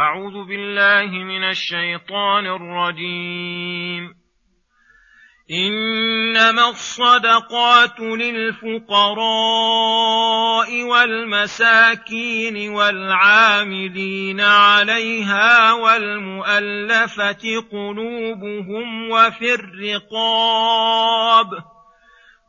أعوذ بالله من الشيطان الرجيم. إنما الصدقات للفقراء والمساكين والعاملين عليها والمؤلفة قلوبهم وفي الرقاب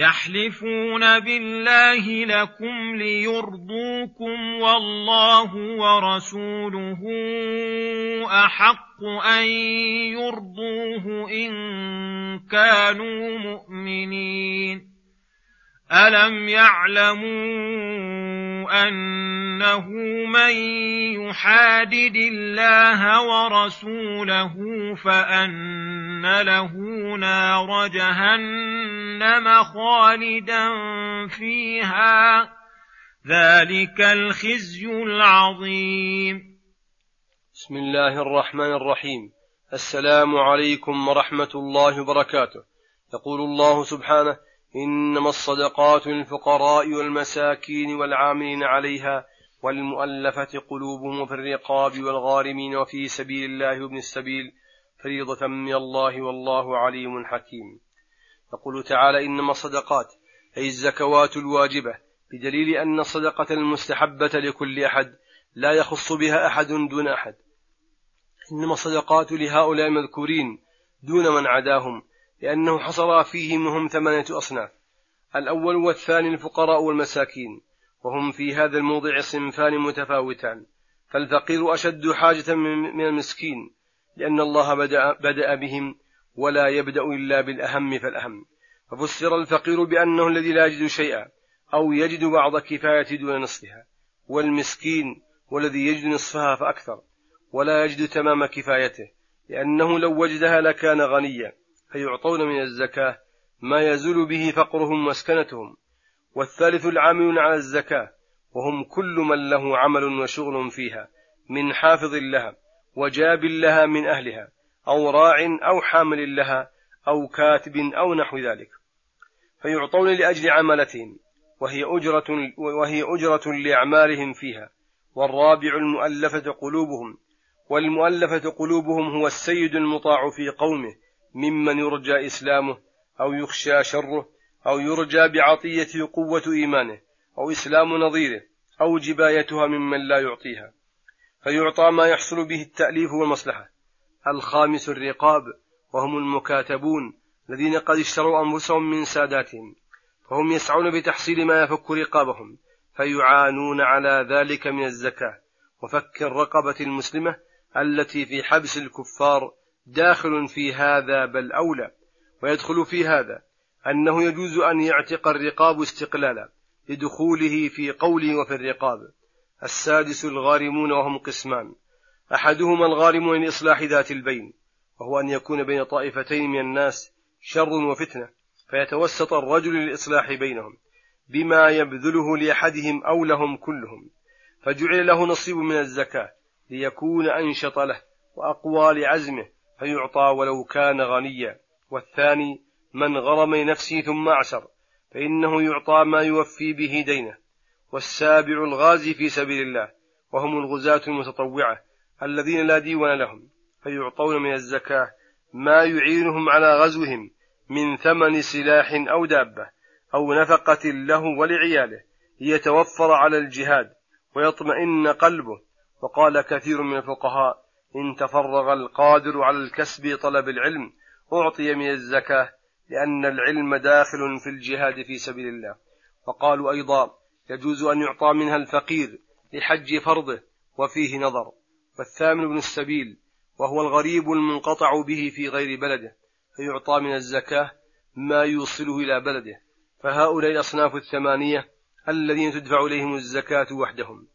يحلفون بالله لكم ليرضوكم والله ورسوله أحق أن يرضوه إن كانوا مؤمنين. الم يعلموا انه من يحادد الله ورسوله فان له نار جهنم خالدا فيها ذلك الخزي العظيم بسم الله الرحمن الرحيم. السلام عليكم ورحمة الله وبركاته. يقول الله سبحانه إنما الصدقات للفقراء والمساكين والعاملين عليها والمؤلفة قلوبهم في الرقاب والغارمين وفي سبيل الله وابن السبيل فريضة من الله والله عليم حكيم. يقول تعالى إنما الصدقات أي الزكوات الواجبة بدليل أن الصدقة المستحبة لكل أحد لا يخص بها أحد دون أحد. إنما الصدقات لهؤلاء المذكورين دون من عداهم لأنه حصر فيهم هم ثمانية أصناف. الأول والثاني الفقراء والمساكين وهم في هذا الموضع صنفان متفاوتان. فالفقير أشد حاجة من المسكين لأن الله بدأ, بدأ بهم ولا يبدأ إلا بالأهم فالأهم. ففسر الفقير بأنه الذي لا يجد شيئا أو يجد بعض كفاية دون نصفها. والمسكين والذي يجد نصفها فأكثر ولا يجد تمام كفايته لأنه لو وجدها لكان غنيا. فيعطون من الزكاة ما يزول به فقرهم واسكنتهم والثالث العاملون على الزكاة وهم كل من له عمل وشغل فيها من حافظ لها وجاب لها من أهلها أو راع أو حامل لها أو كاتب أو نحو ذلك. فيعطون لأجل عملتهم وهي أجرة, وهي أجرة لأعمالهم فيها. والرابع المؤلفة قلوبهم والمؤلفة قلوبهم هو السيد المطاع في قومه ممن يرجى إسلامه أو يخشى شره أو يرجى بعطيته قوة إيمانه أو إسلام نظيره أو جبايتها ممن لا يعطيها. فيعطى ما يحصل به التأليف والمصلحة. الخامس الرقاب وهم المكاتبون الذين قد اشتروا أنفسهم من ساداتهم فهم يسعون بتحصيل ما يفك رقابهم فيعانون على ذلك من الزكاة. وفك الرقبة المسلمة التي في حبس الكفار داخل في هذا بل أولى ويدخل في هذا أنه يجوز أن يعتق الرقاب استقلالا لدخوله في قوله وفي الرقاب السادس الغارمون وهم قسمان. أحدهما الغارمون لإصلاح ذات البين وهو أن يكون بين طائفتين من الناس شر وفتنة فيتوسط الرجل للإصلاح بينهم بما يبذله لأحدهم أو لهم كلهم. فجعل له نصيب من الزكاة ليكون أنشط له وأقوى لعزمه فيعطى ولو كان غنيا. والثاني من غرم نفسه ثم أعسر فإنه يعطى ما يوفي به دينه. والسابع الغازي في سبيل الله وهم الغزاة المتطوعة الذين لا ديوان لهم فيعطون من الزكاة ما يعينهم على غزوهم من ثمن سلاح أو دابة أو نفقة له ولعياله ليتوفر على الجهاد ويطمئن قلبه. وقال كثير من الفقهاء إن تفرغ القادر على الكسب طلب العلم أعطي من الزكاة لأن العلم داخل في الجهاد في سبيل الله. وقالوا أيضا يجوز أن يعطى منها الفقير لحج فرضه وفيه نظر. والثامن ابن السبيل وهو الغريب المنقطع به في غير بلده فيعطى من الزكاة ما يوصله إلى بلده. فهؤلاء الأصناف الثمانية الذين تدفع إليهم الزكاة وحدهم.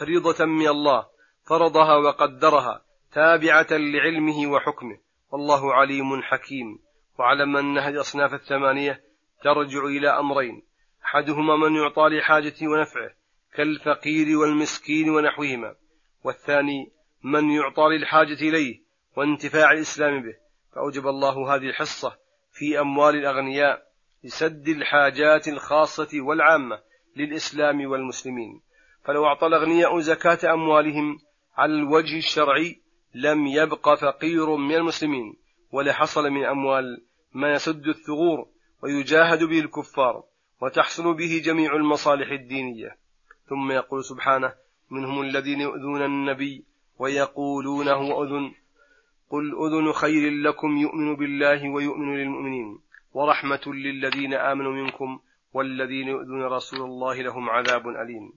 فريضة من الله فرضها وقدرها تابعة لعلمه وحكمه. والله عليم حكيم. واعلم أن هذه الأصناف الثمانية ترجع إلى أمرين. أحدهما من يعطى لحاجته ونفعه كالفقير والمسكين ونحوهما. والثاني من يعطى للحاجة إليه وانتفاع الإسلام به. فأوجب الله هذه الحصة في أموال الأغنياء لسد الحاجات الخاصة والعامة للإسلام والمسلمين. فلو أعطى الأغنياء زكاة أموالهم على الوجه الشرعي لم يبق فقير من المسلمين ولحصل من أموال ما يسد الثغور ويجاهد به الكفار وتحصل به جميع المصالح الدينية. ثم يقول سبحانه منهم الذين يؤذون النبي ويقولون هو أذن. قل أذن خير لكم يؤمن بالله ويؤمن للمؤمنين ورحمة للذين آمنوا منكم والذين يؤذون رسول الله لهم عذاب أليم.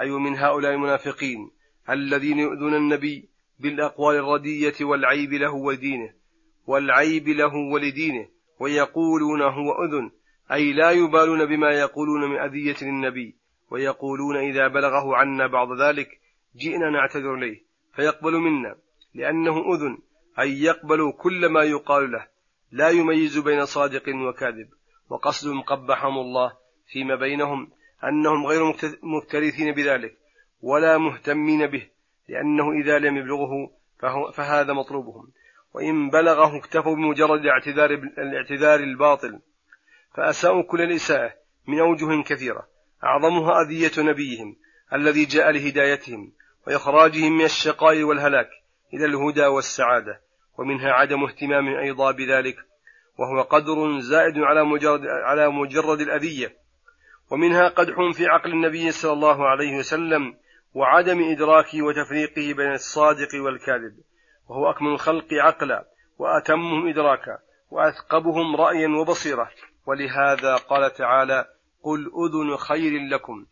أي من هؤلاء المنافقين الذين يؤذون النبي بالأقوال الردية والعيب له ودينه والعيب له ولدينه ويقولون هو أذن أي لا يبالون بما يقولون من أذية للنبي ويقولون إذا بلغه عنا بعض ذلك جئنا نعتذر إليه فيقبل منا لأنه أذن أي يقبل كل ما يقال له لا يميز بين صادق وكاذب وقصدهم قبحهم الله فيما بينهم أنهم غير مكترثين بذلك ولا مهتمين به لأنه إذا لم يبلغه فهذا مطلوبهم. وإن بلغه اكتفوا بمجرد الاعتذار, الاعتذار الباطل فأساءوا كل الإساءة من أوجه كثيرة. أعظمها أذية نبيهم الذي جاء لهدايتهم وإخراجهم من الشقاء والهلاك إلى الهدى والسعادة ومنها عدم اهتمام أيضا بذلك وهو قدر زائد على مجرد, على مجرد الأذية. ومنها قدح في عقل النبي صلى الله عليه وسلم وعدم إدراكه وتفريقه بين الصادق والكاذب وهو أكمل الخلق عقلا وأتمهم إدراكا وأثقبهم رأيا وبصيرة. ولهذا قال تعالى قل أذن خير لكم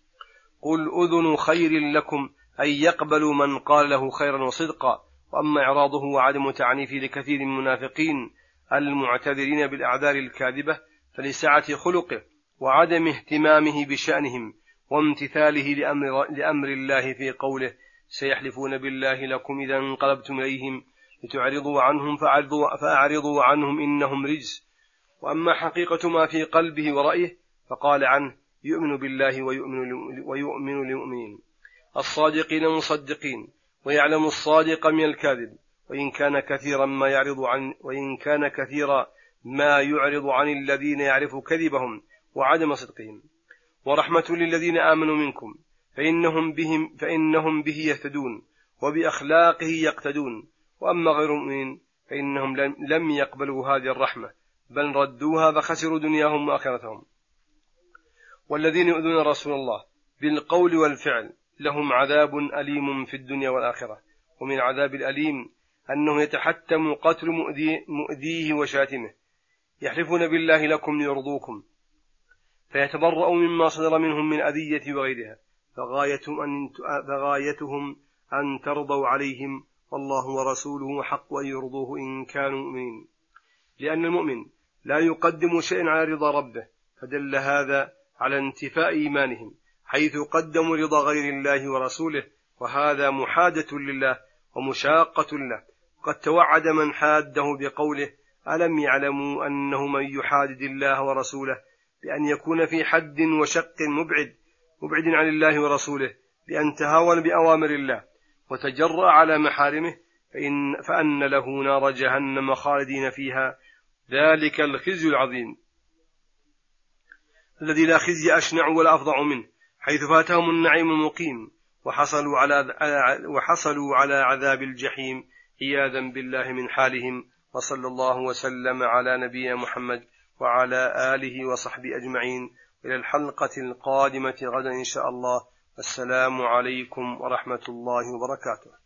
قل أذن خير لكم أي يقبل من قال له خيرا وصدقا. وأما إعراضه وعدم تعنيفه لكثير من المنافقين المعتذرين بالأعذار الكاذبة فلسعة خلقه وعدم اهتمامه بشأنهم وامتثاله لأمر, لأمر الله في قوله سيحلفون بالله لكم إذا انقلبتم إليهم لتعرضوا عنهم فأعرضوا, عنهم إنهم رجس وأما حقيقة ما في قلبه ورأيه فقال عنه يؤمن بالله ويؤمن, ويؤمن للمؤمنين. الصادقين المصدقين ويعلم الصادق من الكاذب. وإن كان كثيرا ما يعرض عن وإن كان كثيرا ما يعرض عن الذين يعرف كذبهم وعدم صدقهم. ورحمة للذين آمنوا منكم فإنهم بهم فإنهم به يهتدون وبأخلاقه يقتدون. وأما غير المؤمنين فإنهم لم يقبلوا هذه الرحمة بل ردوها فخسروا دنياهم وآخرتهم. والذين يؤذون رسول الله بالقول والفعل لهم عذاب أليم في الدنيا والآخرة. ومن عذاب الأليم أنه يتحتم قتل مؤذيه وشاتمه. يحلفون بالله لكم ليرضوكم فيتبرأوا مما صدر منهم من أذية وغيرها فغايتهم أن, فغايتهم أن ترضوا عليهم والله ورسوله حق أن يرضوه إن كانوا مؤمنين. لأن المؤمن لا يقدم شيئا على رضا ربه فدل هذا على انتفاء إيمانهم حيث قدموا رضا غير الله ورسوله وهذا محادة لله ومشاقة له. قد توعد من حاده بقوله ألم يعلموا أنه من يحادد الله ورسوله بأن يكون في حد وشق مبعد مبعد عن الله ورسوله بأن تهاون بأوامر الله وتجرأ على محارمه فإن, فأن له نار جهنم خالدين فيها. ذلك الخزي العظيم. الذي لا خزي أشنع ولا أفظع منه حيث فاتهم النعيم المقيم وحصلوا على وحصلوا على عذاب الجحيم. عياذا بالله من حالهم. وصلى الله وسلم على نبينا محمد وعلى آله وصحبه أجمعين. إلى الحلقة القادمة غدا إن شاء الله. السلام عليكم ورحمة الله وبركاته.